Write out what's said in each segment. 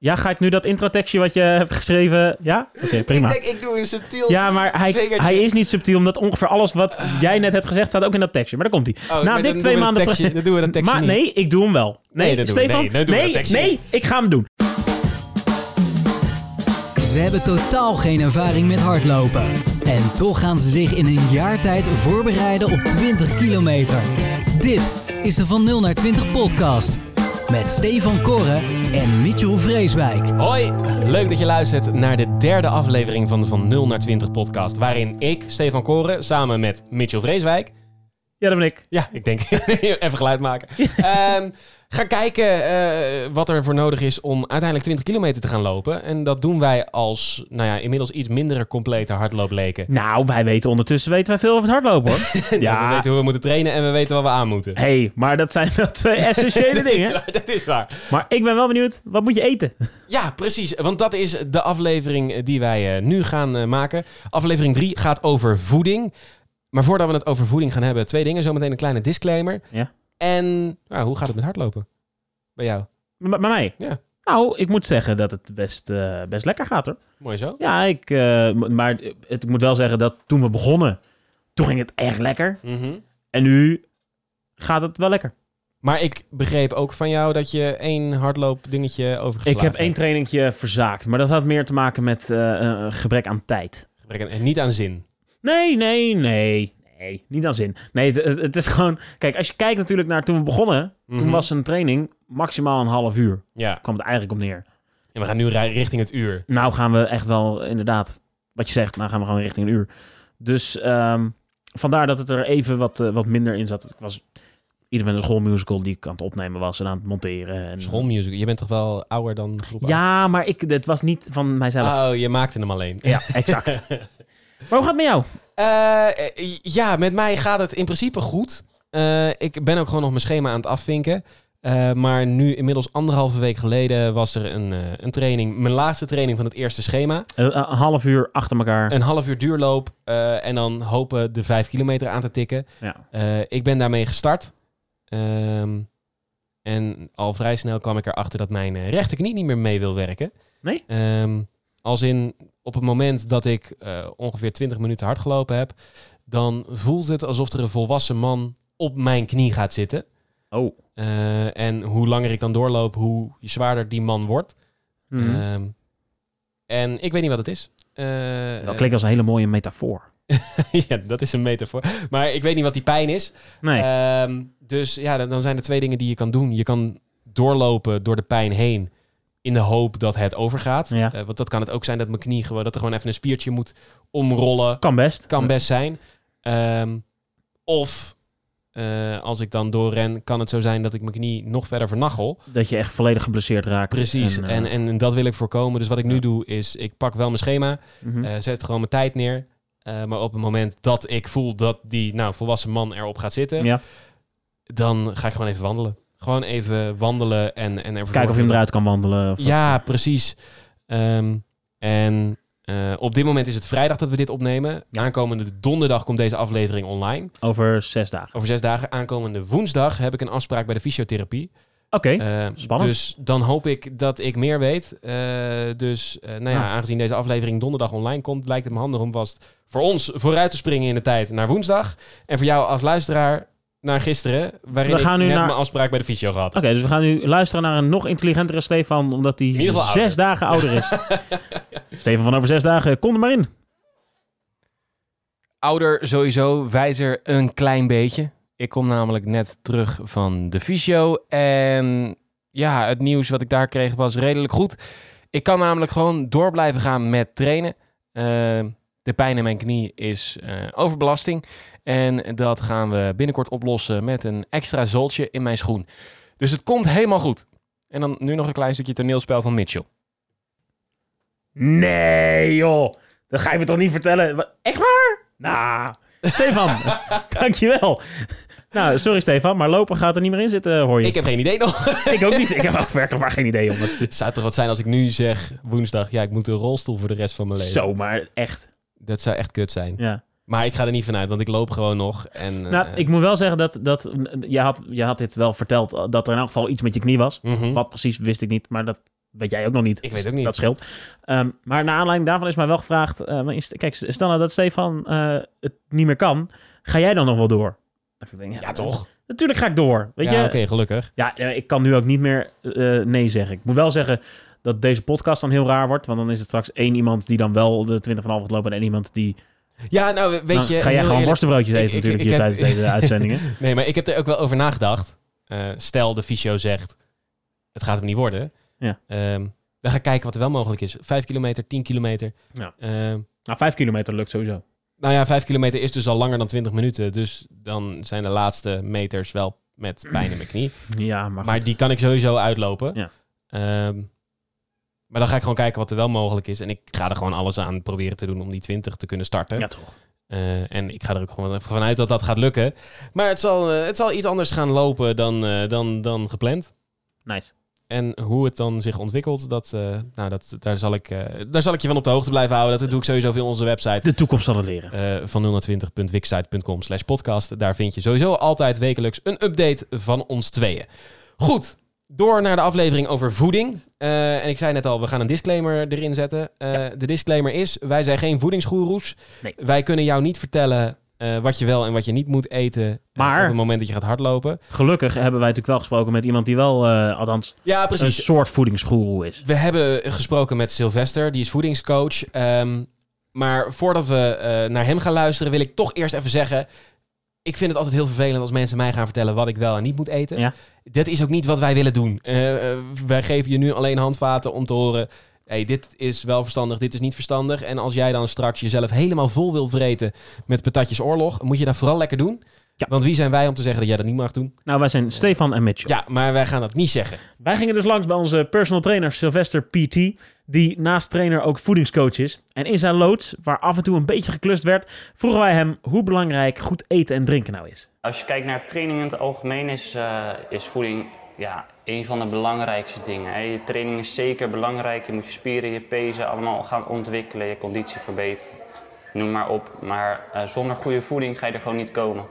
Ja, ga ik nu dat introtekstje wat je hebt geschreven... Ja? Oké, prima. Ik denk, ik doe een subtiel... Ja, maar hij, vingertje. hij is niet subtiel, omdat ongeveer alles wat jij net hebt gezegd staat ook in dat tekstje. Maar daar komt hij. Oh, Na dik twee maanden dat tekstje- Dan doen we dat tekstje Maar niet. nee, ik doe hem wel. Nee, Nee, Stefan, nee, nee, tekstje nee, ik ga hem doen. Ze hebben totaal geen ervaring met hardlopen. En toch gaan ze zich in een jaar tijd voorbereiden op 20 kilometer. Dit is de Van 0 naar 20 podcast. Met Stefan Korre en Mitchell Vreeswijk. Hoi, leuk dat je luistert naar de derde aflevering van de Van 0 naar 20 podcast. Waarin ik, Stefan Koren, samen met Mitchell Vreeswijk... Ja, dat ben ik. Ja, ik denk even geluid maken. Ehm, ga kijken eh, wat er voor nodig is om uiteindelijk 20 kilometer te gaan lopen. En dat doen wij als, nou ja, inmiddels iets minder complete hardloopleken. Nou, wij weten ondertussen weten wij veel over het hardlopen, hoor. We ja, weten hoe we moeten trainen en we weten wat we aan moeten. hey, maar dat zijn wel twee essentiële dat, is dingen. waar, dat is waar. Maar ik ben wel benieuwd, wat moet je eten? Ja, precies. Want dat is de aflevering die wij eh, nu gaan eh, maken. Aflevering 3 gaat over voeding. Maar voordat we het over voeding gaan hebben, twee dingen. Zometeen een kleine disclaimer. Ja. En nou, hoe gaat het met hardlopen? Bij jou? Bij bij mij? Ja. Nou, ik moet zeggen dat het best, eh, best lekker gaat, hoor. Mooi zo. Ja, ik, eh, maar het, ik moet wel zeggen dat toen we begonnen, toen ging het echt lekker. Mhm. En nu gaat het wel lekker. Maar ik begreep ook van jou dat je één hardloop dingetje overgeslagen Ik heb één trainingje verzaakt, maar dat had meer te maken met eh, een gebrek aan tijd. Gebrek aan- En niet aan zin. Nee, nee, nee. Nee, niet aan zin. Nee, het, is gewoon... Kijk, als je kijkt natuurlijk naar toen we begonnen... toen Mhm. was een training maximaal een half uur. Ja, kwam het eigenlijk op neer. en we gaan nu richting het uur. Nou gaan we echt wel, inderdaad... Wat je zegt, nou gaan we gewoon richting een uur. Dus ehm, vandaar dat het er even wat, eh, wat minder in zat. Ik was ieder met een schoolmusical die ik aan het opnemen was... en aan het monteren. En, Schoolmusic. Je bent toch wel ouder dan groep? Ja, maar ik, het was niet van mijzelf. Oh, je maakte hem alleen. Ja, exact. maar hoe gaat het met jou? Eh, eh, ja, met mij gaat het in principe goed. Eh, ik ben ook gewoon nog mijn schema aan het afvinken. Maar nu, inmiddels anderhalve week geleden, was er een, een training. Mijn laatste training van het eerste schema. Een half uur achter elkaar. Een half uur duurloop. en dan hopen de vijf kilometer aan te tikken. Ja. Ik ben daarmee gestart. Ehm, en al vrij snel kwam ik erachter dat mijn rechterknie niet meer mee wil werken. Nee? Ehm, als in, op het moment dat ik eh, ongeveer 20 minuten hard gelopen heb, dan voelt het alsof er een volwassen man op mijn knie gaat zitten. Oh. Eh, en hoe langer ik dan doorloop, hoe zwaarder die man wordt. Ehm, en ik weet niet wat het is. Eh, dat klinkt als een hele mooie metafoor. ja, dat is een metafoor. Maar ik weet niet wat die pijn is. Nee. Ehm, dus ja, dan, dan zijn er twee dingen die je kan doen. Je kan doorlopen door de pijn heen in de hoop dat het overgaat. Ja. Eh, want dat kan het ook zijn dat mijn knie gewoon, dat er gewoon even een spiertje moet omrollen. kan best. Kan best zijn. Ehm, of eh, als ik dan doorren, kan het zo zijn dat ik mijn knie nog verder vernachel. Dat je echt volledig geblesseerd raakt. Precies. En, eh, en, dat wil ik voorkomen. Dus wat ik nu ja. doe is, ik pak wel mijn schema, mhm. eh, zet gewoon mijn tijd neer. Eh, maar op het moment dat ik voel dat die nou, volwassen man erop gaat zitten, ja. dan ga ik gewoon even wandelen. Gewoon even wandelen en, en ervoor Kijken of je hem eruit kan wandelen. Of Ja, precies. Ehm, en eh, op dit moment is het vrijdag dat we dit opnemen. Aankomende donderdag komt deze aflevering online. Over zes dagen. Over zes dagen. Aankomende woensdag heb ik een afspraak bij de fysiotherapie. Oké. Eh, spannend. Dus dan hoop ik dat ik meer weet. Eh, dus eh, nou ja, Ja. aangezien deze aflevering donderdag online komt, lijkt het me handig om vast voor ons vooruit te springen in de tijd naar woensdag. En voor jou als luisteraar naar gisteren, waarin We gaan ik nu net naar- mijn afspraak bij de fysio gehad. Oké, dus we gaan nu luisteren naar een nog intelligentere Stefan, omdat hij zes ouder. dagen ouder is. Stefan van over zes dagen, kom er maar in. Ouder sowieso, wijzer een klein beetje. Ik kom namelijk net terug van de fysio. En ja, het nieuws wat ik daar kreeg was redelijk goed. Ik kan namelijk gewoon door blijven gaan met trainen. Eh, de pijn in mijn knie is eh, overbelasting. En dat gaan we binnenkort oplossen met een extra zooltje in mijn schoen. Dus het komt helemaal goed. En dan nu nog een klein stukje toneelspel van Mitchell. Nee, joh. Dat ga je me toch niet vertellen? Echt waar? Nou, Stefan, dankjewel. Nou, sorry Stefan, maar lopen gaat er niet meer in zitten, hoor je. Ik heb geen idee nog. Ik ook niet. Ik heb ook werkelijk maar geen idee, jongens. Het zou toch wat zijn als ik nu zeg woensdag... ja, ik moet een rolstoel voor de rest van mijn leven. Zo, maar echt. Dat zou echt kut zijn. Ja. Maar ik ga er niet vanuit, want ik loop gewoon nog. En, Nou, eh, ik moet wel zeggen dat, dat je, had, je had dit wel verteld, dat er in elk geval iets met je knie was. mhm. Wat precies wist ik niet, maar dat weet jij ook nog niet. Ik weet ook niet. Dat scheelt. Ehm, maar naar aanleiding daarvan is mij wel gevraagd... eh, kijk, stel nou dat Stefan eh, het niet meer kan. Ga jij dan nog wel door? Ik denk, Ja, toch? Natuurlijk ga ik door. Weet ja, je? oké, gelukkig. Ja, eh, ik kan nu ook niet meer eh, nee zeggen. Ik moet wel zeggen dat deze podcast dan heel raar wordt. Want dan is het straks één iemand die dan wel de 20 van half gaat lopen... en één iemand die... Ja, nou, weet dan je... ga jij gewoon worstenbroodjes eten ik- natuurlijk ik hier heb- tijdens deze uitzendingen. Nee, maar ik heb er ook wel over nagedacht. Eh, stel, de fysio zegt, het gaat hem niet worden. Ja. Ehm, dan ga ik kijken wat er wel mogelijk is. Vijf kilometer, tien kilometer. Ja. Ehm, Nou, vijf kilometer lukt sowieso. nou ja, vijf kilometer is dus al langer dan 20 minuten. Dus dan zijn de laatste meters wel met pijn in mijn knie. Ja, maar, Maar die kan ik sowieso uitlopen. Ja. Ehm, maar dan ga ik gewoon kijken wat er wel mogelijk is. En ik ga er gewoon alles aan proberen te doen om die 20 te kunnen starten. Ja, toch. Eh, en ik ga er ook gewoon even vanuit dat dat gaat lukken. Maar het zal, eh, het zal iets anders gaan lopen dan, eh, dan, dan gepland. Nice. En hoe het dan zich ontwikkelt, dat, nou, dat, daar, zal ik, daar zal ik je van op de hoogte blijven houden. Dat doe ik sowieso via onze website. De toekomst zal het leren. van 020.wixsite.com slash podcast. Daar vind je sowieso altijd wekelijks een update van ons tweeën. Goed, door naar de aflevering over voeding. Eh, en ik zei net al, we gaan een disclaimer erin zetten. Eh, De disclaimer is, wij zijn geen voedingsgoeroes. Nee. Wij kunnen jou niet vertellen eh, wat je wel en wat je niet moet eten Maar- op het moment dat je gaat hardlopen. Gelukkig hebben wij natuurlijk wel gesproken met iemand die wel, althans, Ja, een soort voedingsgoeroe is. We hebben gesproken met Sylvester, die is voedingscoach. Ehm, maar voordat we naar hem gaan luisteren, wil ik toch eerst even zeggen... Ik vind het altijd heel vervelend als mensen mij gaan vertellen wat ik wel en niet moet eten. Ja. Dat is ook niet wat wij willen doen. Eh, eh, wij geven je nu alleen handvaten om te horen... Hey, dit is wel verstandig, dit is niet verstandig. En als jij dan straks jezelf helemaal vol wilt vreten met patatjes oorlog... moet je dat vooral lekker doen. Ja. Want wie zijn wij om te zeggen dat jij dat niet mag doen? Nou, wij zijn Stefan en Mitchell. Ja, maar wij gaan dat niet zeggen. Wij gingen dus langs bij onze personal trainer Sylvester PT, die naast trainer ook voedingscoach is. En in zijn loods, waar af en toe een beetje geklust werd, vroegen wij hem hoe belangrijk goed eten en drinken nou is. Als je kijkt naar training in het algemeen is, eh, is voeding ja, een van de belangrijkste dingen. Hè. Je training is zeker belangrijk. Je moet je spieren, je pezen allemaal gaan ontwikkelen, je conditie verbeteren. Noem maar op. Maar eh, zonder goede voeding ga je er gewoon niet komen.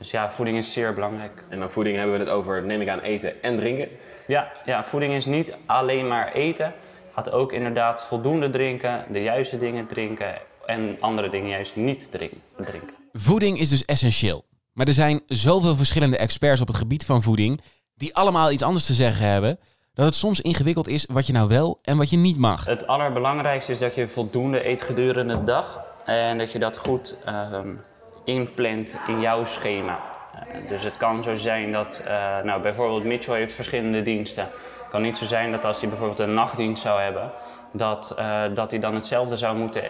Dus ja, voeding is zeer belangrijk. En dan voeding hebben we het over, neem ik aan, eten en drinken. Ja, ja, voeding is niet alleen maar eten. Het gaat ook inderdaad voldoende drinken, de juiste dingen drinken en andere dingen juist niet drin- drinken. Voeding is dus essentieel. Maar er zijn zoveel verschillende experts op het gebied van voeding die allemaal iets anders te zeggen hebben, dat het soms ingewikkeld is wat je nou wel en wat je niet mag. Het allerbelangrijkste is dat je voldoende eet gedurende de dag. En dat je dat goed ehm, inplant in jouw schema. Eh, dus het kan zo zijn dat, eh, nou bijvoorbeeld Mitchell heeft verschillende diensten. Het kan niet zo zijn dat als hij bijvoorbeeld een nachtdienst zou hebben, dat, eh, dat hij dan hetzelfde zou moeten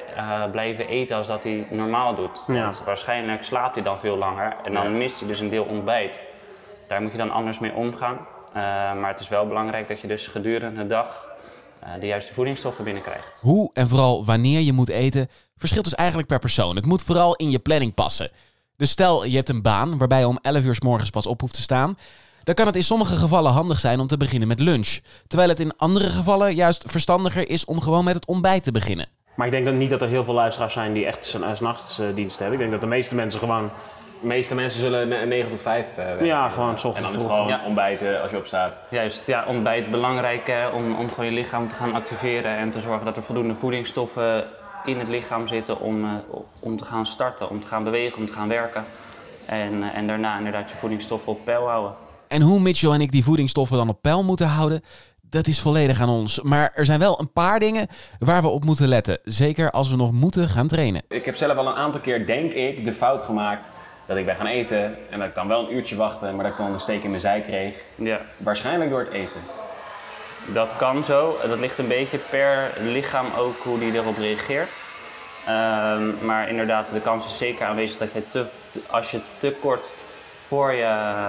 blijven eten als dat hij normaal doet. Ja. Want waarschijnlijk slaapt hij dan veel langer en dan mist hij dus een deel ontbijt. Daar moet je dan anders mee omgaan. Maar het is wel belangrijk dat je dus gedurende de dag de juiste voedingsstoffen binnenkrijgt. Hoe en vooral wanneer je moet eten, verschilt dus eigenlijk per persoon. Het moet vooral in je planning passen. Dus stel je hebt een baan waarbij je om 11 uur s morgens pas op hoeft te staan, dan kan het in sommige gevallen handig zijn om te beginnen met lunch. Terwijl het in andere gevallen juist verstandiger is om gewoon met het ontbijt te beginnen. Maar ik denk dat niet dat er heel veel luisteraars zijn die echt s- s'nachtsdienst hebben. Ik denk dat de meeste mensen gewoon... De meeste mensen zullen ne- 9 tot 5 eh werken. Ja, gewoon 's ochtends En dan is het vroeg. gewoon Ja. ontbijten als je opstaat. Juist, ja, ontbijt belangrijk hè, om, om gewoon je lichaam te gaan activeren en te zorgen dat er voldoende voedingsstoffen in het lichaam zitten om, eh, om te gaan starten, om te gaan bewegen, om te gaan werken. En, eh, en daarna inderdaad je voedingsstoffen op peil houden. En hoe Mitchell en ik die voedingsstoffen dan op peil moeten houden, dat is volledig aan ons. Maar er zijn wel een paar dingen waar we op moeten letten. Zeker als we nog moeten gaan trainen. Ik heb zelf al een aantal keer, denk ik, de fout gemaakt dat ik ben gaan eten. En dat ik dan wel een uurtje wachtte, maar dat ik dan een steek in mijn zij kreeg. Ja, Waarschijnlijk door het eten. dat kan zo. Dat ligt een beetje per lichaam ook hoe die erop reageert. Ehm, maar inderdaad, de kans is zeker aanwezig dat je te, als je te kort voor je,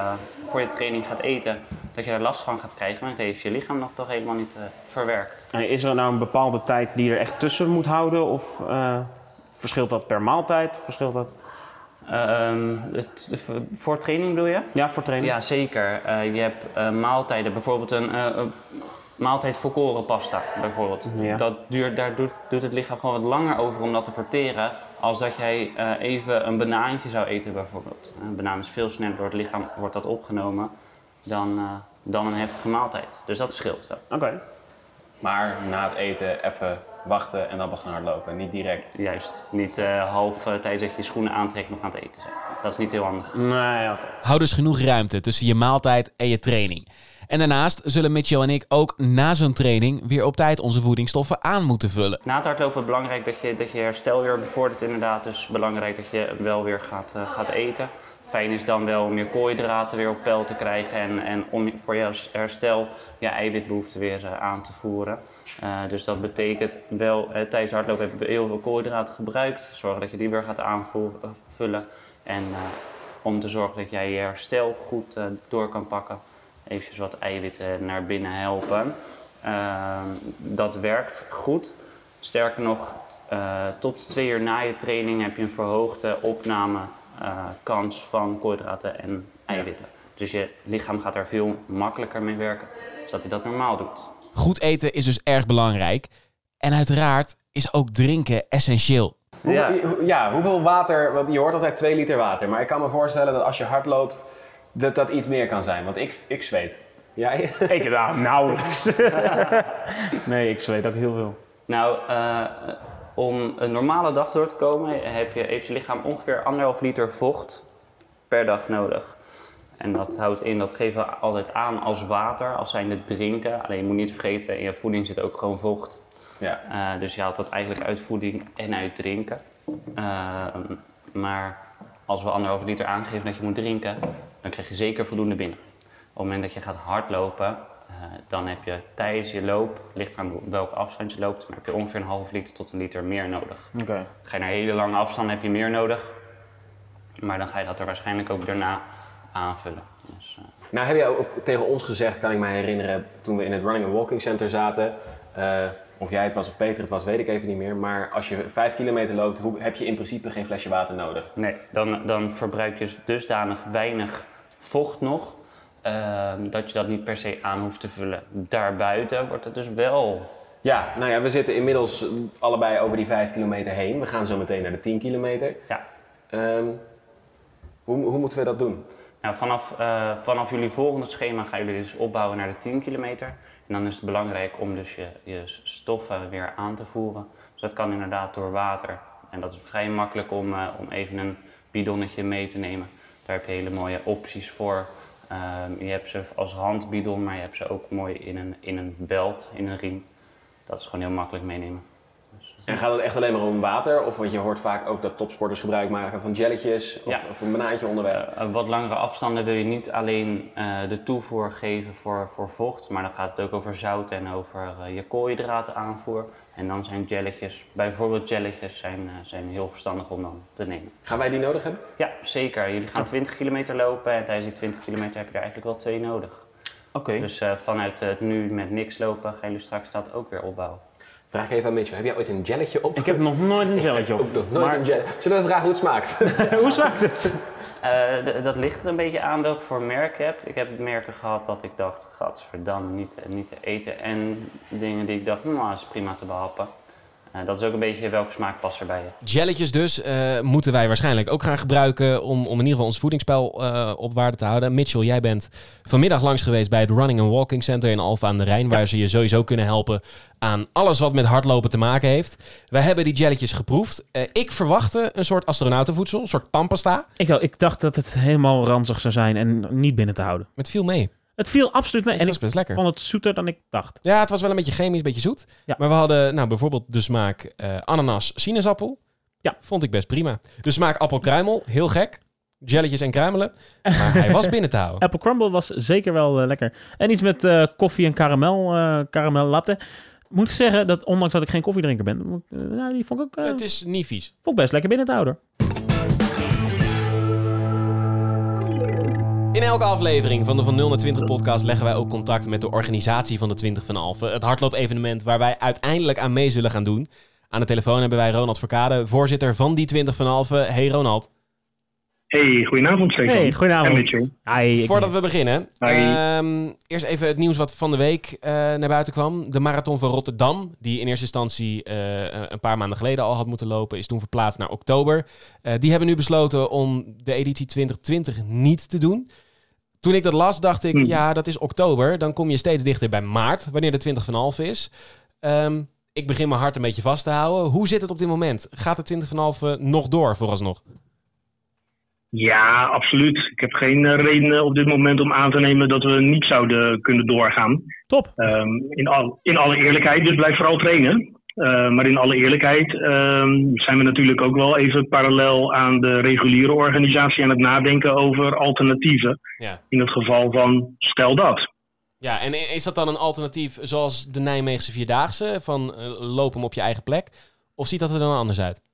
voor je training gaat eten, dat je er last van gaat krijgen. Maar dat heeft je lichaam nog toch helemaal niet eh, verwerkt. En is er nou een bepaalde tijd die je er echt tussen moet houden? Of eh, verschilt dat per maaltijd? Verschilt dat? Ehm, het- voor training bedoel je? Ja, voor training? Ja, zeker. Eh, je hebt eh, maaltijden, bijvoorbeeld een, eh, maaltijd volkoren pasta. Bijvoorbeeld. Ja. Dat duurt, daar doet, doet het lichaam gewoon wat langer over om dat te verteren. Als dat jij even een banaantje zou eten bijvoorbeeld. Een banaan is veel sneller door het lichaam wordt dat opgenomen dan, dan een heftige maaltijd. Dus dat scheelt wel. Oké. Maar na het eten even wachten en dan pas gaan hardlopen. Niet direct. Juist. Niet eh, half eh, tijdens dat je je schoenen aantrekt nog aan het eten zijn. Dat is niet heel handig. Nee, oké. Hou dus genoeg ruimte tussen je maaltijd en je training. En daarnaast zullen Mitchell en ik ook na zo'n training weer op tijd onze voedingsstoffen aan moeten vullen. Na het hardlopen belangrijk dat je, dat je herstel weer bevordert inderdaad. Dus belangrijk dat je wel weer gaat, eh, gaat eten. Fijn is dan wel je koolhydraten weer op peil te krijgen en, en om voor jouw herstel je eiwitbehoefte weer eh, aan te voeren. Eh, dus dat betekent wel, eh, tijdens hardlopen heb je heel veel koolhydraten gebruikt. Zorg dat je die weer gaat aanvullen. En om te zorgen dat jij je herstel goed door kan pakken, eventjes wat eiwitten naar binnen helpen. Ehm, dat werkt goed. Sterker nog, tot twee uur na je training heb je een verhoogde opnamekans van koolhydraten en eiwitten. Dus je lichaam gaat er veel makkelijker mee werken, zodat hij dat normaal doet. Goed eten is dus erg belangrijk. En uiteraard is ook drinken essentieel. Ja. ja. hoeveel water? Want je hoort altijd 2 liter water. Maar ik kan me voorstellen dat als je hard loopt, dat dat iets meer kan zijn. Want ik, ik zweet. Jij? Ik nou, nauwelijks. nee, ik zweet ook heel veel. Nou, eh, om een normale dag door te komen heb je, heeft je lichaam ongeveer anderhalf liter vocht per dag nodig. En dat houdt in, dat geven we altijd aan als water, als zijnde drinken. Alleen je moet niet vergeten, in je voeding zit ook gewoon vocht. Ja. Eh, dus je haalt dat eigenlijk uit voeding en uit drinken. Ehm, maar als we anderhalf liter aangeven dat je moet drinken, dan krijg je zeker voldoende binnen. Op het moment dat je gaat hardlopen, dan heb je tijdens je loop, ligt aan welke afstand je loopt, maar heb je ongeveer een half liter tot een liter meer nodig. Oké. Ga je naar hele lange afstanden heb je meer nodig, maar dan ga je dat er waarschijnlijk ook daarna aanvullen. Dus, eh, Nou heb jij ook tegen ons gezegd, kan ik me herinneren, toen we in het Running and Walking Center zaten. eh, of jij het was of Peter het was, weet ik even niet meer. Maar als je 5 kilometer loopt, hoe, heb je in principe geen flesje water nodig. Nee, dan, dan verbruik je dusdanig weinig vocht nog, ehm, dat je dat niet per se aan hoeft te vullen. Daarbuiten wordt het dus wel. Ja, nou ja, we zitten inmiddels allebei over die 5 kilometer heen. We gaan zo meteen naar de 10 kilometer. Ja. Ehm, hoe, hoe moeten we dat doen? Nou, vanaf, eh, vanaf jullie volgende schema gaan jullie dus opbouwen naar de 10 kilometer. En dan is het belangrijk om dus je, je stoffen weer aan te voeren. Dus dat kan inderdaad door water. En dat is vrij makkelijk om, eh, om even een bidonnetje mee te nemen. Daar heb je hele mooie opties voor. Ehm, je hebt ze als handbidon, maar je hebt ze ook mooi in een, in een belt, in een riem. Dat is gewoon heel makkelijk meenemen. En gaat het echt alleen maar om water? Of want je hoort vaak ook dat topsporters gebruik maken van jelletjes of, Ja. of een banaantje onderweg. Eh, wat langere afstanden wil je niet alleen eh, de toevoer geven voor, voor vocht, maar dan gaat het ook over zout en over eh, je koolhydraten aanvoer. En dan zijn jelletjes, bijvoorbeeld jelletjes, zijn, eh, zijn heel verstandig om dan te nemen. Gaan wij die nodig hebben? Ja, zeker. Jullie gaan 20 kilometer lopen en tijdens die 20 kilometer heb je er eigenlijk wel twee nodig. Oké. Dus eh, vanuit het nu met niks lopen gaan jullie straks dat ook weer opbouwen. Vraag even aan Mitchell, heb jij ooit een jelletje op? Ik heb nog nooit een gelletje op. ook nog nooit Maar een jelly. Zullen we vragen hoe het smaakt? hoe smaakt het? Eh, d- dat ligt er een beetje aan welk voor merk je hebt. Ik heb merken gehad dat ik dacht, gadverdamme, niet, te- niet te eten. En dingen die ik dacht, nou, dat is prima te behappen. Eh, dat is ook een beetje welke smaak past er bij je. Jelletjes dus eh, moeten wij waarschijnlijk ook gaan gebruiken om, om in ieder geval ons voedingspeil eh, op waarde te houden. Mitchell, jij bent vanmiddag langs geweest bij het Running and Walking Center in Alphen aan de Rijn, waar ze je sowieso kunnen helpen aan alles wat met hardlopen te maken heeft. Wij hebben die jelletjes geproefd. Eh, ik verwachtte een soort astronautenvoedsel, een soort tandpasta. Ik, wel, ik dacht dat het helemaal ranzig zou zijn en niet binnen te houden. Met veel mee. Het viel absoluut mee. Het En was ik best lekker. vond het zoeter dan ik dacht. Ja, het was wel een beetje chemisch, een beetje zoet. Ja. Maar we hadden nou, bijvoorbeeld de smaak eh, ananas, sinaasappel. Ja. Vond ik best prima. De smaak appelkruimel, heel gek. Jelletjes en kruimelen. Maar hij was binnen te houden. Apple Crumble was zeker wel eh, lekker. En iets met eh, koffie en karamel, karamel latte. Moet ik zeggen dat ondanks dat ik geen koffiedrinker ben, die vond ik ook Het is niet vies. vond ik best lekker binnen te houden. In elke aflevering van de Van 0 naar 20 podcast leggen wij ook contact met de organisatie van de 20 van Alphen. Het hardloop-evenement waar wij uiteindelijk aan mee zullen gaan doen. Aan de telefoon hebben wij Ronald Verkade, voorzitter van die 20 van Alphen. Hey Ronald. Hey, goedenavond Stefan. Hey, goedenavond. Hi, Voordat we beginnen, ehm, eerst even het nieuws wat van de week eh, naar buiten kwam. De marathon van Rotterdam, die in eerste instantie eh, een paar maanden geleden al had moeten lopen, is toen verplaatst naar oktober. Eh, die hebben nu besloten om de editie 2020 niet te doen. Toen ik dat las, dacht ik, Hmm. ja, dat is oktober. Dan kom je steeds dichter bij maart, wanneer de 20 van halve is. Ehm, ik begin mijn hart een beetje vast te houden. Hoe zit het op dit moment? Gaat de 20 van halve nog door, vooralsnog? Ja, absoluut. Ik heb geen reden op dit moment om aan te nemen dat we niet zouden kunnen doorgaan. Top. Ehm, in, al, in alle eerlijkheid, dus blijf vooral trainen. Eh, maar in alle eerlijkheid ehm, zijn we natuurlijk ook wel even parallel aan de reguliere organisatie aan het nadenken over alternatieven. Ja. In het geval van stel dat. Ja, en is dat dan een alternatief zoals de Nijmeegse Vierdaagse? Van eh, loop hem op je eigen plek? Of ziet dat er dan anders uit?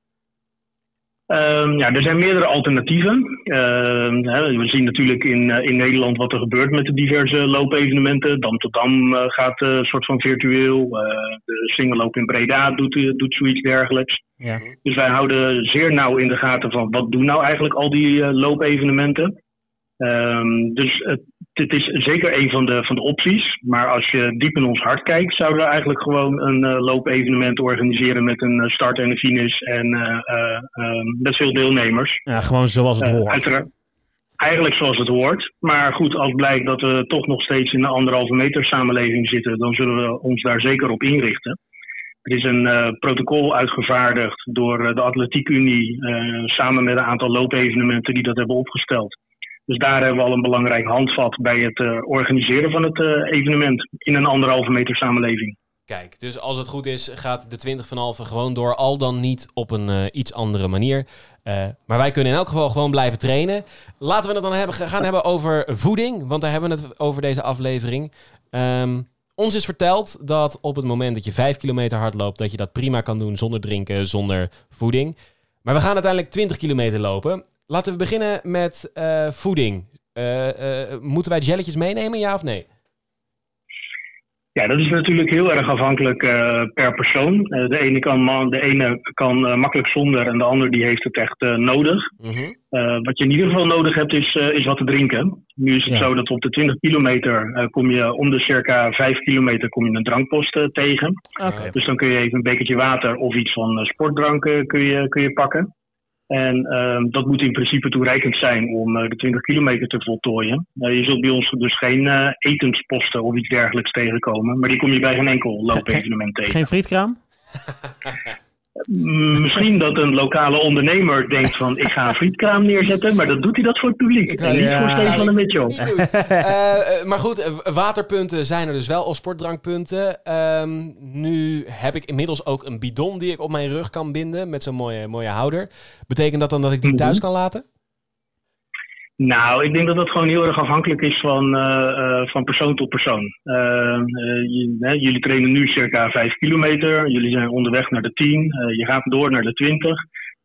Ehm, ja, er zijn meerdere alternatieven. Ehm, we zien natuurlijk in, eh, in Nederland wat er gebeurt met de diverse loopevenementen. Dam tot Dam eh, gaat eh, een soort van virtueel. Eh, de singelloop in Breda doet, eh, doet zoiets dergelijks. Ja. Dus wij houden zeer nauw in de gaten van wat doen nou eigenlijk al die eh, loopevenementen. Ehm, dus het, dit is zeker een van de, van de opties. Maar als je diep in ons hart kijkt, zouden we eigenlijk gewoon een eh, loopevenement organiseren met een eh, start en een finish en eh, eh, ehm, met veel deelnemers. ja, gewoon zoals het hoort. uiteraard- Eigenlijk zoals het hoort. Maar goed, als blijkt dat we toch nog steeds in de anderhalve meter samenleving zitten, dan zullen we ons daar zeker op inrichten. Er is een protocol uitgevaardigd door de Atletiek Unie eh, samen met een aantal loopevenementen die dat hebben opgesteld. Dus daar hebben we al een belangrijk handvat bij het eh, organiseren van het eh, evenement in een anderhalve meter samenleving. Kijk, dus als het goed is, gaat de 20 van halve gewoon door, al dan niet op een eh, iets andere manier. Maar wij kunnen in elk geval gewoon blijven trainen. Laten we het dan hebben, gaan hebben over voeding, want daar hebben we het over deze aflevering. Ehm, ons is verteld dat op het moment dat je 5 kilometer hard loopt, dat je dat prima kan doen zonder drinken, zonder voeding. Maar we gaan uiteindelijk 20 kilometer lopen. Laten we beginnen met eh, voeding. Eh, eh, moeten wij jelletjes meenemen, ja of nee? Ja, dat is natuurlijk heel erg afhankelijk per persoon. De, ene kan, de ene kan makkelijk zonder en de ander die heeft het echt nodig. Mhm. Wat je in ieder geval nodig hebt is, is wat te drinken. Nu is het Ja. zo dat op de 20 kilometer kom je om de circa 5 kilometer kom je een drankpost tegen. Dus dan kun je even een bekertje water of iets van sportdrank eh, kun je, kun je pakken. En ehm, dat moet in principe toereikend zijn om eh, de 20 kilometer te voltooien. Eh, je zult bij ons dus geen eh, etensposten of iets dergelijks tegenkomen. Maar die kom je bij geen enkel loopevenement tegen. Geen frietkraam? Misschien dat een lokale ondernemer denkt van ik ga een frietkraam neerzetten. Maar dan doet hij dat voor het publiek. Ik en niet ja. voor Stefan en Mitchell. Eh, eh, maar goed, eh, waterpunten zijn er dus wel, of sportdrankpunten. Ehm, nu heb ik inmiddels ook een bidon die ik op mijn rug kan binden met zo'n mooie, mooie houder. Betekent dat dan dat ik die Mhm. thuis kan laten? Nou, ik denk dat dat gewoon heel erg afhankelijk is van, eh, eh, van persoon tot persoon. Eh, jullie trainen nu circa 5 kilometer. Jullie zijn onderweg naar de 10. Eh, je gaat door naar de 20.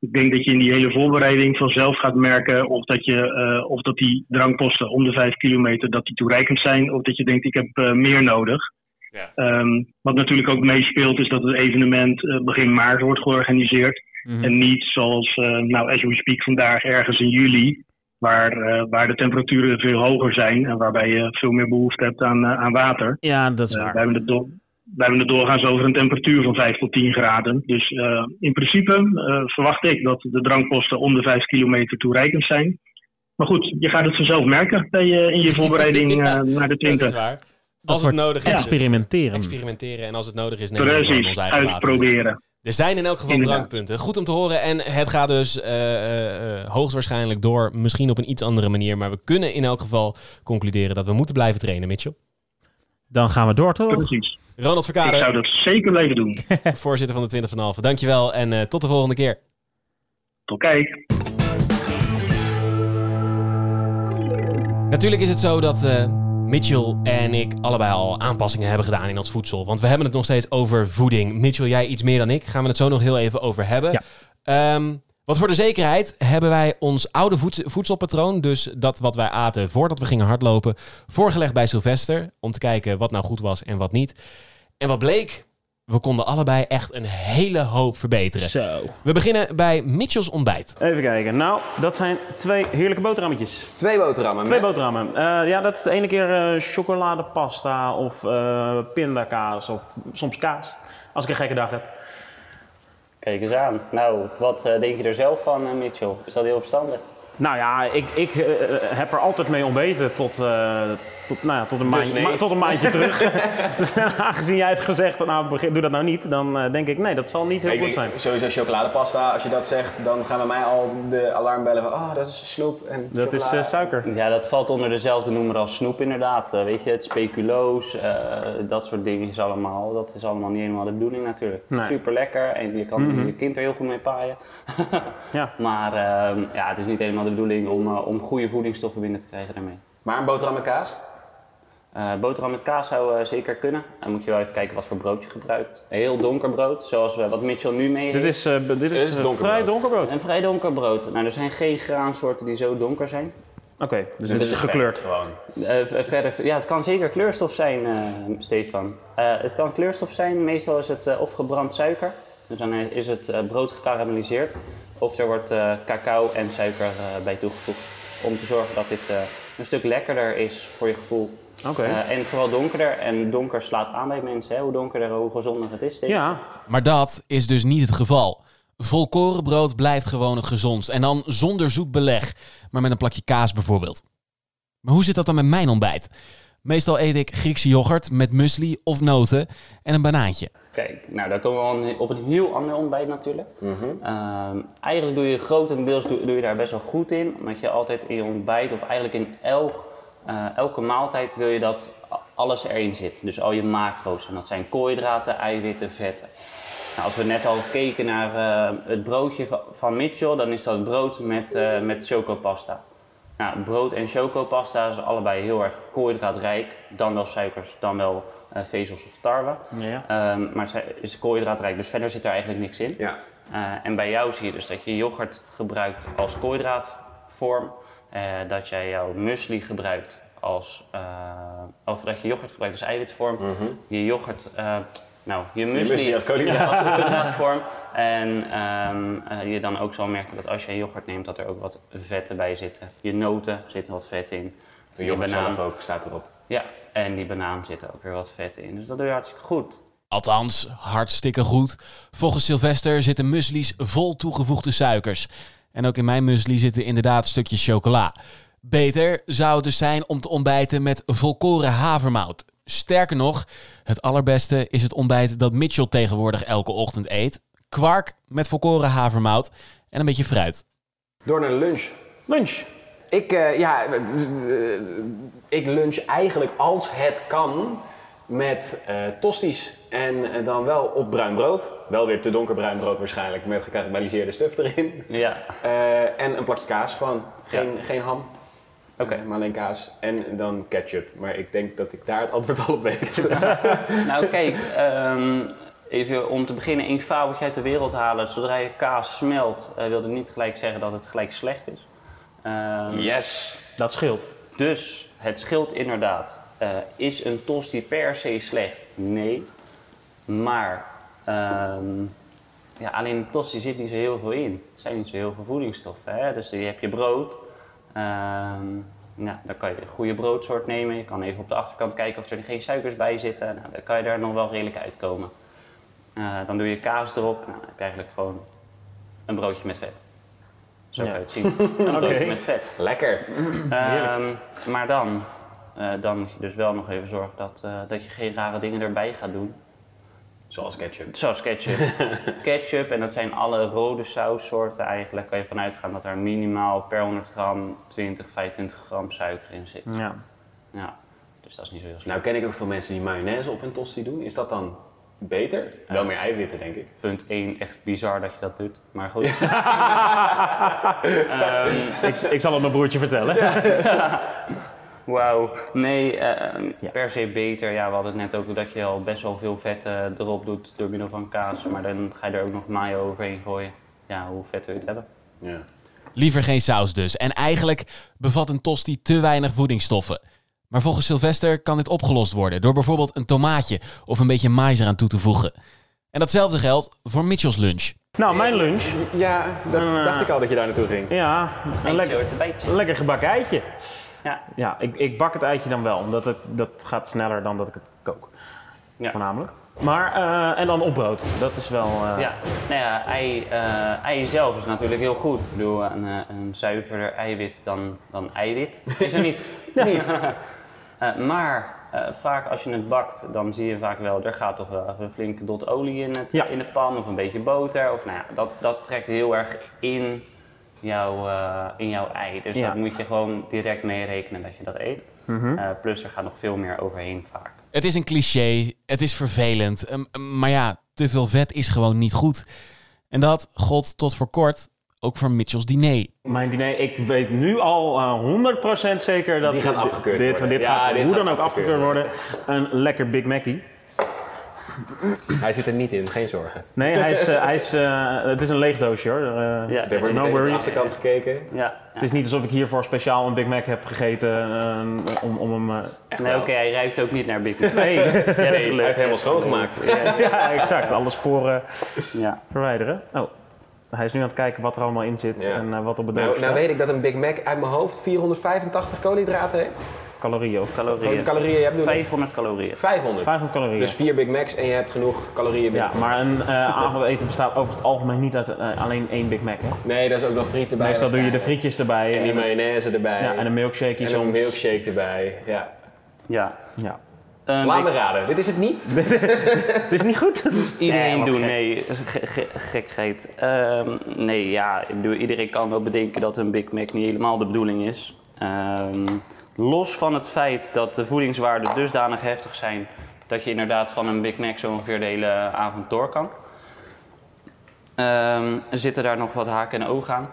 Ik denk dat je in die hele voorbereiding vanzelf gaat merken of dat, je, of dat die drankposten om de 5 kilometer dat die toereikend zijn. Of dat je denkt ik heb meer nodig. Ja. Ehm, wat natuurlijk ook meespeelt is dat het evenement begin maart wordt georganiseerd. Mhm. En niet zoals, nou, as we speak vandaag, ergens in juli, waar, eh, waar de temperaturen veel hoger zijn en waarbij je veel meer behoefte hebt aan, eh, aan water. Ja, dat is Eh, waar. wij, hebben het door, wij hebben het doorgaans over een temperatuur van 5 tot 10 graden. Dus eh, in principe eh, verwacht ik dat de drankposten om de 5 kilometer toereikend zijn. Maar goed, je gaat het vanzelf merken bij je, in je voorbereiding Ja, eh, naar de Dat is 20. waar. Dat Als het nodig is. dus Experimenteren. experimenteren. En als het nodig is, nemen we ons eigen water. Er zijn in elk geval Inderdaad. drankpunten. Goed om te horen. En het gaat dus eh, eh, eh, hoogstwaarschijnlijk door. Misschien op een iets andere manier. Maar we kunnen in elk geval concluderen dat we moeten blijven trainen, Mitchell. Dan gaan we door, toch? Precies. Ronald Ik Verkade, zou dat zeker blijven doen. voorzitter van de 20 van Halve. Dankjewel en eh, tot de volgende keer. Tot kijk. Natuurlijk is het zo dat eh, Mitchell en ik allebei al aanpassingen hebben gedaan in ons voedsel. Want we hebben het nog steeds over voeding. Mitchell, jij iets meer dan ik. Gaan we het zo nog heel even over hebben. Ja. Ehm, wat voor de zekerheid hebben wij ons oude voeds- voedselpatroon, dus dat wat wij aten voordat we gingen hardlopen, voorgelegd bij Sylvester. Om te kijken wat nou goed was en wat niet. En wat bleek? We konden allebei echt een hele hoop verbeteren. Zo. We beginnen bij Mitchell's ontbijt. Even kijken. Nou, dat zijn twee heerlijke boterhammetjes. Twee boterhammen. Twee met- boterhammen. Eh, ja, dat is de ene keer eh, chocoladepasta of eh, pindakaas of soms kaas. Als ik een gekke dag heb. Kijk eens aan. Nou, wat denk je er zelf van, Mitchell? Is dat heel verstandig? Nou ja, ik, ik heb er altijd mee ontbeten tot, eh, tot, nou ja, tot, een, Dus maandje, nee. ma- tot een maandje terug. dus aangezien jij hebt gezegd, nou, begin- doe dat nou niet, dan eh, denk ik, nee, dat zal niet heel goed denk, zijn. Sowieso chocoladepasta, als je dat zegt, dan gaan bij mij al de alarmbellen van, oh, dat is snoep en Dat is eh, suiker. Ja, dat valt onder dezelfde noemer als snoep inderdaad. Eh, weet je, het speculoos, eh, dat soort dingen is allemaal, dat is allemaal niet helemaal de bedoeling natuurlijk. Nee. Super lekker en je kan Mhm. je kind er heel goed mee paaien. Ja. Maar ehm, ja, het is niet helemaal de bedoeling om, om goede voedingsstoffen binnen te krijgen daarmee. Maar een boterham met kaas? Eh, boterham met kaas zou eh, zeker kunnen. Dan moet je wel even kijken wat voor brood je gebruikt. Heel donker brood, zoals we, wat Mitchell nu mee Dit heeft. is, eh, dit is, is eh, donker vrij brood. donker brood. Een vrij donker brood. Nou, er zijn geen graansoorten die zo donker zijn. Oké, dus dit is gekleurd. Gewoon. Eh, verder, ja, het kan zeker kleurstof zijn, eh, Stefan. Eh, het kan kleurstof zijn, meestal is het eh, of gebrand suiker, dus dan is het eh, brood gekarameliseerd, of er wordt eh, cacao en suiker eh, bij toegevoegd. Om te zorgen dat dit eh, een stuk lekkerder is voor je gevoel. Oké. Eh, en vooral donkerder. En donker slaat aan bij mensen. Hè? Hoe donkerder, hoe gezonder het is. Ja, Maar dat is dus niet het geval. Volkorenbrood blijft gewoon het gezondst. En dan zonder zoet beleg, maar met een plakje kaas bijvoorbeeld. Maar hoe zit dat dan met mijn ontbijt? Meestal eet ik Griekse yoghurt met muesli of noten en een banaantje. Kijk, nou daar komen we op een heel ander ontbijt natuurlijk. Ehm, eigenlijk doe je grotendeels doe, doe je daar best wel goed in. Omdat je altijd in je ontbijt of eigenlijk in elk, eh, elke maaltijd wil je dat alles erin zit. Dus al je macro's. En dat zijn koolhydraten, eiwitten, vetten. Nou, als we net al keken naar eh, het broodje van, Mitchell, dan is dat brood met, eh met chocopasta. Nou, brood en chocopasta is allebei heel erg koolhydraatrijk. Dan wel suikers, dan wel eh, vezels of tarwe. ja. Ehm, maar het is koolhydraatrijk, dus verder zit er eigenlijk niks in. Ja. Eh, en bij jou zie je dus dat je yoghurt gebruikt als koolhydraatvorm. Eh, dat jij jouw muesli gebruikt als... eh, of dat je yoghurt gebruikt als eiwitvorm. Je yoghurt... eh, nou, je muesli, muesli als koolhydraat. als koolhydraatvorm. En ehm, eh, je dan ook zal merken dat als je yoghurt neemt, dat er ook wat vetten bij zitten. Je noten zitten wat vet in. De Je yoghurt banaan. zelf ook staat erop. Ja, en die banaan zit er ook weer wat vet in. Dus dat doe je hartstikke goed. Althans, hartstikke goed. Volgens Sylvester zitten muesli's vol toegevoegde suikers. En ook in mijn muesli zitten inderdaad stukjes chocola. Beter zou het dus zijn om te ontbijten met volkoren havermout. Sterker nog, het allerbeste is het ontbijt dat Mitchell tegenwoordig elke ochtend eet. Kwark met volkoren havermout en een beetje fruit. Door naar de lunch. Lunch. Ik, eh, ja, eh, ik lunch eigenlijk als het kan met eh tosties. En eh, dan wel op bruin brood. Wel weer te donkerbruin brood waarschijnlijk, met gekarameliseerde stuff erin. Ja, Eh, en een plakje kaas gewoon. Geen, geen ham. Oké. Maar alleen kaas. En dan ketchup. Maar ik denk dat ik daar het antwoord al op weet. Nou, kijk, ehm, even om te beginnen één fabeltje uit de wereld halen. Zodra je kaas smelt, eh, wil dat niet gelijk zeggen dat het gelijk slecht is. Ehm, yes! Dat scheelt. Dus het scheelt inderdaad. Eh, is een tosti per se slecht? Nee. Maar ehm, ja, alleen een tosti zit niet zo heel veel in. Er zijn niet zo heel veel voedingsstoffen. Hè? Dus je hebt je brood. Ehm, nou, dan kan je een goede broodsoort nemen. Je kan even op de achterkant kijken of er geen suikers bij zitten. Nou, dan kan je daar nog wel redelijk uitkomen. Eh, dan doe je kaas erop. Nou, dan heb je eigenlijk gewoon een broodje met vet. Zo Ja. kan je het zien. Een broodje Oké. met vet. Lekker! Ehm, maar dan, dan moet je dus wel nog even zorgen dat, eh, dat je geen rare dingen erbij gaat doen. Zoals ketchup. Zoals ketchup. ketchup, en dat zijn alle rode saussoorten eigenlijk, kan je vanuit gaan dat er minimaal per 100 gram 20, 25 gram suiker in zit. Ja. Ja, dus dat is niet zo heel slecht. Nou ken ik ook veel mensen die mayonaise op hun tosti doen. Is dat dan beter? Wel meer eiwitten, denk ik. Punt 1, echt bizar dat je dat doet. Maar goed. Ik, ik zal het mijn broertje vertellen. Wauw. Nee, ehm, per se beter. Ja, we hadden het net ook dat je al best wel veel vet eh, erop doet door middel van kaas. Maar dan ga je er ook nog mayo overheen gooien. Ja, hoe vet wil je het hebben? Ja. Liever geen saus dus. En eigenlijk bevat een tosti te weinig voedingsstoffen. Maar volgens Sylvester kan dit opgelost worden door bijvoorbeeld een tomaatje of een beetje mais eraan toe te voegen. En datzelfde geldt voor Mitchell's lunch. Nou, mijn lunch. Ja, dat Eh. dacht ik al dat je daar naartoe ging. Ja, een lekker, lekker gebakken eitje. Ja. Ja, ik, ik bak het eitje dan wel, omdat het, dat gaat sneller dan dat ik het kook. Ja. Voornamelijk. Maar, eh, en dan op brood. Dat is wel... eh, Ja, nou ja, ei, eh, ei zelf is natuurlijk heel goed. Ik bedoel, een, een zuiverder eiwit dan, dan eiwit is er niet. niet. Maar vaak als je het bakt, dan zie je vaak wel, er gaat toch wel even een flinke dot olie in, het, Ja. in de pan of een beetje boter. Of nou ja, dat, dat trekt heel erg in jouw, eh, in jouw ei. Dus Ja. dat moet je gewoon direct mee rekenen dat je dat eet. Mhm. Eh, plus er gaat nog veel meer overheen vaak. Het is een cliché, het is vervelend. ehm, maar ja, te veel vet is gewoon niet goed. En dat gold tot voor kort ook voor Mitchell's diner. Mijn diner, ik weet nu al eh 100% zeker dat Die gaat dit- afgekeurd dit, worden. Dit Ja, gaat dit hoe gaat dan ook afgekeurd afgekeurd worden. Een lekker Big Mackie. Hij zit er niet in, geen zorgen. Nee, hij is, eh, hij is, eh, het is een leeg doosje hoor. Eh, Ja, Er wordt no de worries. achterkant gekeken. Ja, Het is niet alsof ik hiervoor speciaal een Big Mac heb gegeten om, om hem... eh, Echt Nee, oké, hij ruikt ook niet naar Big Mac. Nee, hij heeft helemaal schoongemaakt. ja, exact. Alle sporen Ja. verwijderen. Oh, hij is nu aan het kijken wat er allemaal in zit Ja. en wat op het doosje Nou, nou weet ik dat een Big Mac uit mijn hoofd 485 koolhydraten heeft. Calorieën of Hoeveel Calorieën. calorieën je hebt? bedoel ik? 500 calorieën. 500. 500 calorieën. Dus vier Big Macs en je hebt genoeg calorieën binnen. ja, maar een eh, avondeten bestaat over het algemeen niet uit eh, alleen één Big Mac. Hè? Nee, daar is ook nog friet erbij. Meestal doe je de frietjes erbij En die mayonaise erbij. ja, en een milkshake En soms. een milkshake erbij. Ja. Ja. Ja. Een Laat raden, dit is het niet? Het is niet goed. Iedereen Nee, doen, gek. nee, ge- gekheid. Ehm, nee, ja, iedereen kan wel bedenken dat een Big Mac niet helemaal de bedoeling is. Ehm, los van het feit dat de voedingswaarden dusdanig heftig zijn dat je inderdaad van een Big Mac zo ongeveer de hele avond door kan. Ehm, zitten daar nog wat haken en ogen aan.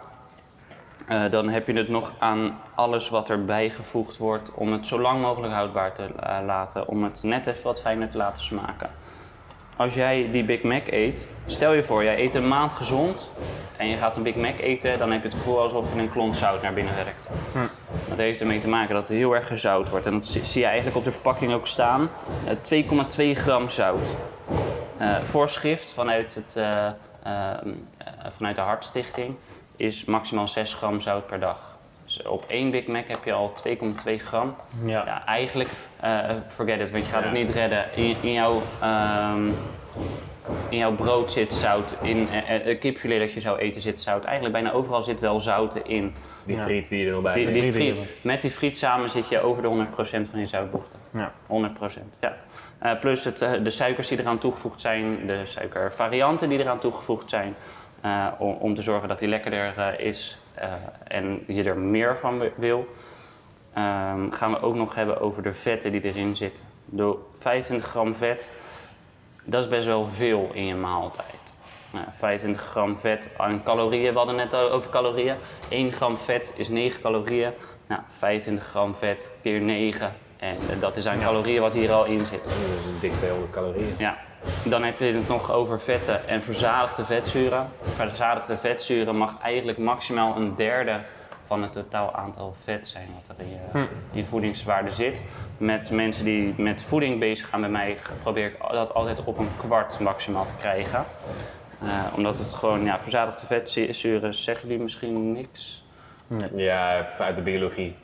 Eh, dan heb je het nog aan alles wat erbij gevoegd wordt om het zo lang mogelijk houdbaar te eh, laten, om het net even wat fijner te laten smaken. Als jij die Big Mac eet, stel je voor, jij eet een maand gezond en je gaat een Big Mac eten, dan heb je het gevoel alsof je een klont zout naar binnen werkt. Dat heeft ermee te maken dat het heel erg gezout wordt. En dat zie je eigenlijk op de verpakking ook staan. Eh, 2,2 gram zout. Eh, voorschrift vanuit, het, eh, eh, eh, vanuit de Hartstichting is maximaal 6 gram zout per dag. Dus op één Big Mac heb je al 2,2 gram. Ja. Ja, eigenlijk, eh, forget it, want je gaat het niet redden. In, in, jouw, ehm, in jouw brood zit zout, in eh, eh, het kipfilet dat je zou eten zit zout. Eigenlijk bijna overal zit wel zouten in. Die friet die je er nog bij Die, friet met die friet samen zit je over de 100% van je zoutbehoefte. Ja. 100%, ja. Eh, plus het, eh, de suikers die eraan toegevoegd zijn, de suikervarianten die eraan toegevoegd zijn. eh, om, om te zorgen dat die lekkerder eh, is eh, en je er meer van wi- wil. Ehm, gaan we ook nog hebben over de vetten die erin zitten. De 25 gram vet, dat is best wel veel in je maaltijd. Nou, 25 gram vet aan calorieën, we hadden net over calorieën. 1 gram vet is 9 calorieën. Nou, 25 gram vet keer 9. En eh, dat is aan calorieën wat hier al in zit. Is dik 200 calorieën. Ja. Dan heb je het nog over vetten en verzadigde vetzuren. Verzadigde vetzuren mag eigenlijk maximaal een derde van het totaal aantal vet zijn wat er in je, in je voedingswaarde zit. Met mensen die met voeding bezig gaan bij mij, probeer ik dat altijd op een kwart maximaal te krijgen. Eh, omdat het gewoon, ja, verzadigde vetzuren zeggen jullie misschien niks. Ja, uit de biologie.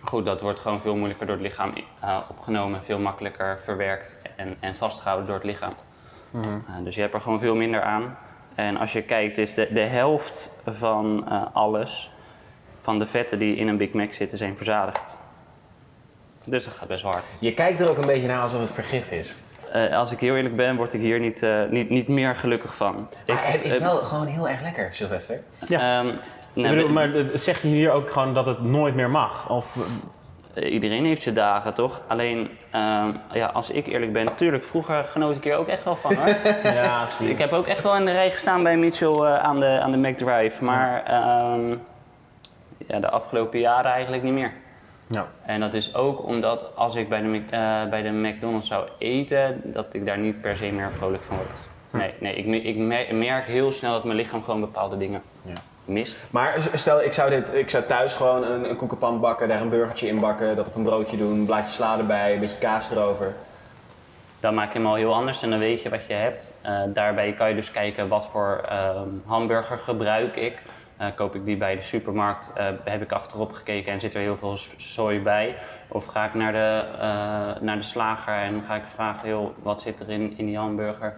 Goed, dat wordt gewoon veel moeilijker door het lichaam eh, opgenomen, veel makkelijker verwerkt en, en vastgehouden door het lichaam. Eh, dus je hebt er gewoon veel minder aan. En als je kijkt, is de, de helft van eh, alles, van de vetten die in een Big Mac zitten, zijn verzadigd. Dus dat gaat best hard. Je kijkt er ook een beetje naar alsof het vergif is. Eh, als ik heel eerlijk ben, word ik hier niet, eh, niet, niet meer gelukkig van. Ik, het is eh, wel gewoon heel erg lekker, Sylvester. ehm, Ik nou, bedoel, maar zeg je hier ook gewoon dat het nooit meer mag? Of, iedereen heeft zijn dagen, toch? Alleen, ehm, ja, als ik eerlijk ben, natuurlijk, vroeger genoot ik er ook echt wel van hoor. ja, zie ik heb ook echt wel in de rij gestaan bij Mitchell eh, aan, de, aan de McDrive, maar ehm, ja, de afgelopen jaren eigenlijk niet meer. Ja. En dat is ook omdat als ik bij de, eh, bij de McDonald's zou eten, dat ik daar niet per se meer vrolijk van word. Nee, nee ik, ik me- merk heel snel dat mijn lichaam gewoon bepaalde dingen Ja. mist. Maar stel, ik zou, dit, ik zou thuis gewoon een, een koekenpan bakken, daar een burgertje in bakken, dat op een broodje doen, een blaadje sla erbij, een beetje kaas erover. Dan maak je hem al heel anders en dan weet je wat je hebt. Eh, daarbij kan je dus kijken wat voor ehm, hamburger gebruik ik. Eh, koop ik die bij de supermarkt, eh, heb ik achterop gekeken en zit er heel veel sooi bij. Of ga ik naar de, eh, naar de slager en ga ik vragen, joh, wat zit er in, in die hamburger?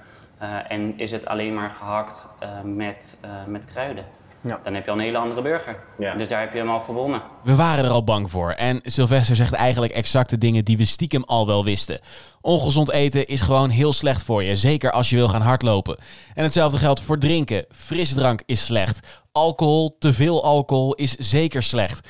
En is het alleen maar gehakt eh, met, met kruiden? Ja. Dan heb je al een hele andere burger. Ja. Dus daar heb je hem al gewonnen. We waren er al bang voor. En Sylvester zegt eigenlijk exact de dingen die we stiekem al wel wisten. Ongezond eten is gewoon heel slecht voor je. Zeker als je wil gaan hardlopen. En hetzelfde geldt voor drinken. Frisdrank is slecht. Alcohol, te veel alcohol is zeker slecht.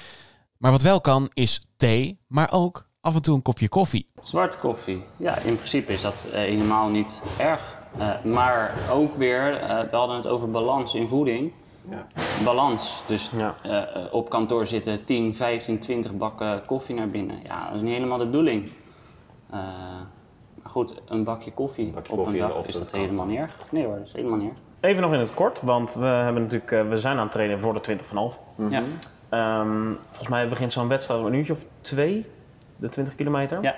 Maar wat wel kan is thee, maar ook af en toe een kopje koffie. Zwarte koffie, ja, in principe is dat eh, helemaal niet erg. Eh, maar ook weer, eh, we hadden het over balans in voeding. Ja. Balans. Dus Ja. eh, op kantoor zitten 10, 15, 20 bakken koffie naar binnen. Ja, dat is niet helemaal de bedoeling. Eh, maar goed, een bakje koffie bakje op koffie een dag is dat helemaal niet erg. Nee hoor, dat is helemaal niet erg. Even nog in het kort, want we, hebben natuurlijk, eh, we zijn aan het trainen voor de 20 van half. Ja. Ehm, volgens mij begint zo'n wedstrijd om een uurtje of twee, de 20 kilometer. Ja.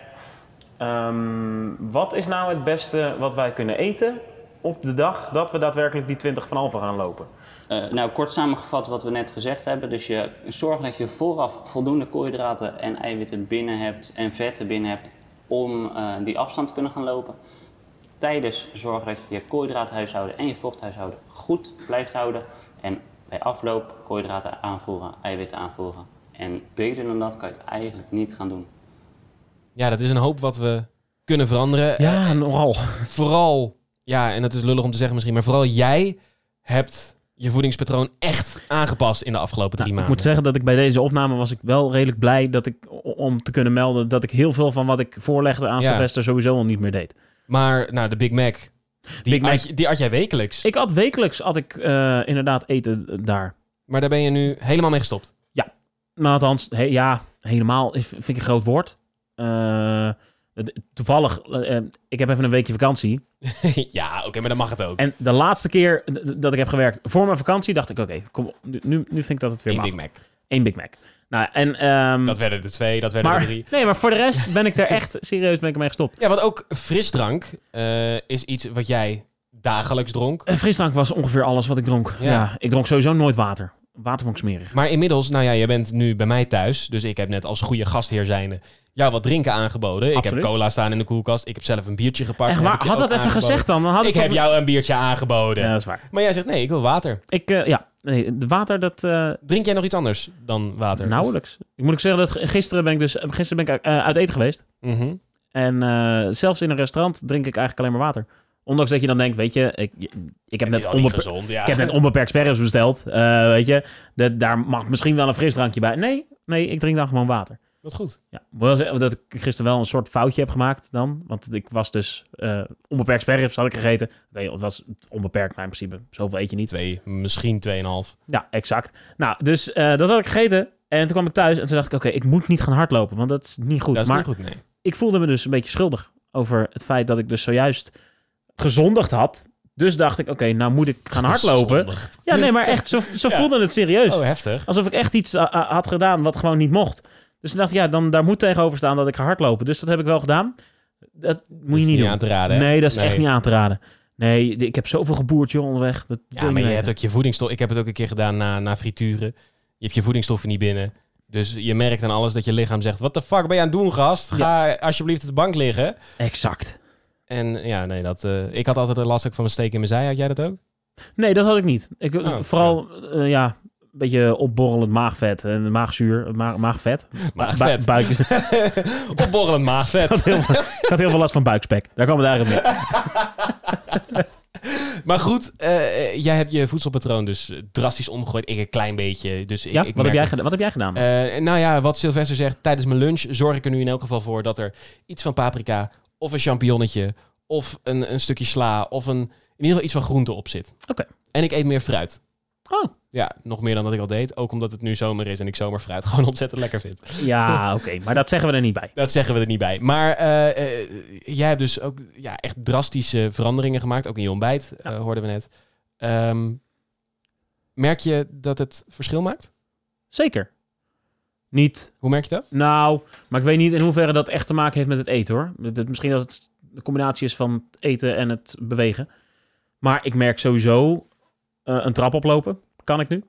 Ehm, wat is nou het beste wat wij kunnen eten op de dag dat we daadwerkelijk die 20 van halve gaan lopen? Eh, nou, kort samengevat wat we net gezegd hebben. Dus je zorgt dat je vooraf voldoende koolhydraten en eiwitten binnen hebt en vetten binnen hebt om eh, die afstand te kunnen gaan lopen. Tijdens zorg dat je je koolhydraathuishouden en je vochthuishouden goed blijft houden. En bij afloop koolhydraten aanvoeren, eiwitten aanvoeren. En beter dan dat kan je het eigenlijk niet gaan doen. Ja, dat is een hoop wat we kunnen veranderen. Ja, nogal. vooral, ja, en dat is lullig om te zeggen misschien, maar vooral jij hebt je voedingspatroon echt aangepast in de afgelopen drie Nou, ik maanden. moet zeggen dat ik bij deze opname was ik wel redelijk blij dat ik, om te kunnen melden dat ik heel veel van wat ik voorlegde aan Ja. Sylvester sowieso al niet meer deed. Maar, nou, de Big Mac, die, Big Mac- je- die at jij wekelijks. Ik had wekelijks had ik eh, inderdaad eten daar. Maar daar ben je nu helemaal mee gestopt. Maar althans, he- ja, helemaal vind ik een groot woord. Eh, toevallig, eh, ik heb even een weekje vakantie. ja, oké, maar dan mag het ook. En de laatste keer dat ik heb gewerkt voor mijn vakantie, dacht ik, oké, kom, nu, nu nu vind ik dat het weer Eén mag. Big Mac. Eén Big Mac. Nou, en, ehm, Dat werden er twee, dat werden er maar, drie. nee, maar voor de rest ben ik er echt serieus ben ik ermee gestopt. Ja, want ook frisdrank eh, is iets wat jij dagelijks dronk. Eh, frisdrank was ongeveer alles wat ik dronk. Ja. Ja. ik dronk sowieso nooit water. Water vond ik smerig. Maar inmiddels, nou ja, je bent nu bij mij thuis. Dus ik heb net als goede gastheer zijnde jou wat drinken aangeboden. Ik heb cola staan in de koelkast. Ik heb zelf een biertje gepakt. Echt waar? ik Had dat even aangeboden. gezegd dan? dan had ik, Ik heb jou een biertje aangeboden. Ja, dat is waar. Maar jij zegt nee, ik wil water. Ik, eh, ja, nee, de water, dat eh, Drink jij nog iets anders dan water? nauwelijks. Ik moet ook zeggen dat gisteren ben ik dus gisteren ben ik eh, uit eten geweest. Mhm. En zelfs in een restaurant drink ik eigenlijk alleen maar water. Ondanks dat je dan denkt, weet je, ik, ik heb, net, al niet onbeper- gezond, ja. ik heb net onbeperkt besteld. weet je, dat, daar mag misschien wel een frisdrankje bij. Nee, nee, ik drink dan gewoon water. Wat goed. Ja, wel zeggen dat ik gisteren wel een soort foutje heb gemaakt dan. Want ik was dus eh, onbeperkt sperrips had ik gegeten. Oké, het was onbeperkt, maar in principe zoveel eet je niet. Twee, misschien tweeënhalf. Ja, exact. Nou, dus eh, dat had ik gegeten. En toen kwam ik thuis en toen dacht ik, oké, ik moet niet gaan hardlopen, want dat is niet goed. Dat is maar niet goed, nee. ik voelde me dus een beetje schuldig over het feit dat ik dus zojuist gezondigd had. Dus dacht ik, oké, nou moet ik gaan hardlopen. Gezondigd. Ja, nee, maar echt, zo, zo Ja. voelde het serieus. Oh, heftig. Alsof ik echt iets eh, had gedaan wat gewoon niet mocht. Dus toen dacht ik, ja, dan, daar moet tegenover staan dat ik ga hardlopen. Dus dat heb ik wel gedaan. Dat moet Dat je niet doen. aan te raden. hè? nee, dat is echt niet aan te raden. Nee, ik heb zoveel geboerd, joh, onderweg. Dat Ja, maar je weten. hebt ook je voedingsstof. Ik heb het ook een keer gedaan na, na frituren. Je hebt je voedingsstoffen niet binnen. Dus je merkt aan alles dat je lichaam zegt: Wat de fuck ben je aan het doen, gast? Ga alsjeblieft op de bank liggen. Exact. En ja, nee, dat, eh, ik had altijd last van een steek in mijn zij. Had jij dat ook? Nee, dat had ik niet. Ik, Oh, vooral, eh, ja, beetje opborrelend maagvet en maagzuur, ma maagvet. Maagvet. Bu- buik, ik, Opborrelend maagvet. had heel veel, ik had heel veel last van buikspek. Daar kwam het eigenlijk mee. maar goed, eh, jij hebt je voedselpatroon dus drastisch omgegooid. Ik een klein beetje. Dus ik, Ja, ik wat, heb jij wat heb jij gedaan? Eh, nou ja, wat Sylvester zegt, tijdens mijn lunch zorg ik er nu in elk geval voor dat er iets van paprika of een champignonnetje of een, een stukje sla of een, in ieder geval iets van groente op zit. Oké. En ik eet meer fruit. Oh. Ja, nog meer dan dat ik al deed. Ook omdat het nu zomer is en ik zomerfruit gewoon ontzettend lekker vind. ja, oké, maar dat zeggen we er niet bij. Dat zeggen we er niet bij. Maar eh, eh, jij hebt dus ook ja, echt drastische veranderingen gemaakt. Ook in je ontbijt, Ja. eh, hoorden we net. Ehm, merk je dat het verschil maakt? Zeker. Niet, Hoe merk je dat? nou, maar ik weet niet in hoeverre dat echt te maken heeft met het eten hoor. Misschien dat het de combinatie is van het eten en het bewegen. Maar ik merk sowieso een trap oplopen. Kan ik nu?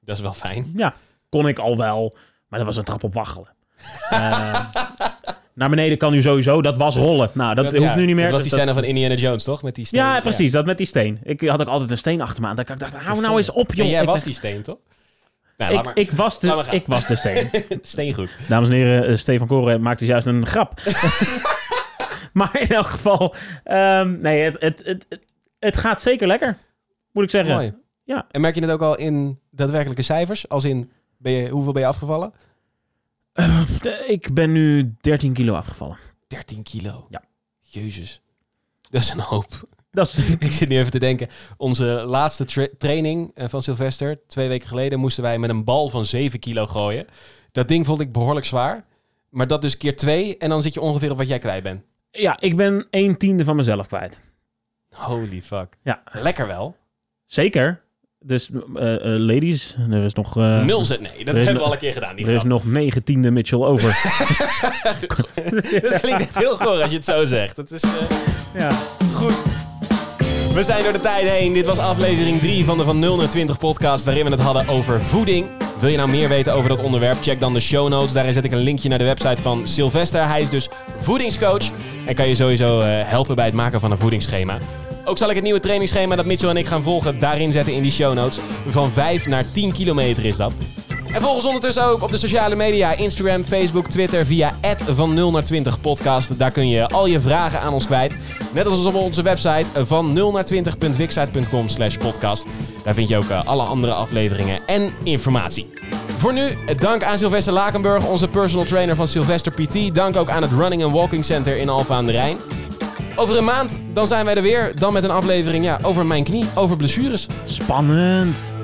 Dat is wel fijn. Ja, kon ik al wel. Maar dat was een trap op waggelen. Eh, naar beneden kan nu sowieso. Dat was rollen. Nou, dat, hoeft ja, nu niet meer. Dat was die Dat- scène van Indiana Jones, toch? Met die steen. Ja, precies. Dat met die steen. Ik had ook altijd een steen achter me aan. Dat ik dacht, hou nou eens op, joh. En jij ik, was ben- die steen, toch? Nou, ik, was de, ik was de steen. Steen goed. Dames en heren, eh, Stefan Koren maakte juist een grap. maar in elk geval, ehm, nee, het, het, het, het gaat zeker lekker, moet ik zeggen. Mooi. Ja. En merk je het ook al in daadwerkelijke cijfers? Als in, ben je, hoeveel ben je afgevallen? De- Ik ben nu 13 kilo afgevallen. 13 kilo. Ja. Jezus. Dat is een hoop. Dat is, Ik zit nu even te denken. Onze laatste tra- training eh, van Sylvester, twee weken geleden, moesten wij met een bal van 7 kilo gooien. Dat ding vond ik behoorlijk zwaar. Maar dat dus keer twee en dan zit je ongeveer op wat jij kwijt bent. ja, ik ben een tiende van mezelf kwijt. Holy fuck. Ja. Lekker wel. Zeker. Dus eh, eh, ladies, er is nog... Nul zet. Nee, dat hebben we al een keer gedaan. Die er is nog negen tiende Mitchell over. dat klinkt echt heel goor als je het zo zegt. Het is... ja. Goed. We zijn door de tijd heen. Dit was aflevering 3 van de Van 0 naar 20 podcast, waarin we het hadden over voeding. Wil je nou meer weten over dat onderwerp? Check dan de show notes. Daarin zet ik een linkje naar de website van Sylvester. Hij is dus voedingscoach en kan je sowieso helpen bij het maken van een voedingsschema. Ook zal ik het nieuwe trainingsschema dat Mitchell en ik gaan volgen daarin zetten in die show notes. Van 5 naar 10 kilometer is dat. En volg ons ondertussen ook op de sociale media, Instagram, Facebook, Twitter via van 0 naar 20 podcast. Daar kun je al je vragen aan ons kwijt. Net als op onze website van 0 naar 20.wixsite.com slash podcast. Daar vind je ook eh, alle andere afleveringen en informatie. Voor nu, dank aan Sylvester Lakenburg, onze personal trainer van Sylvester PT. Dank ook aan het Running and Walking Center in Alphen aan de Rijn. Over een maand, dan zijn wij er weer. Dan met een aflevering ja, over mijn knie, over blessures. Spannend.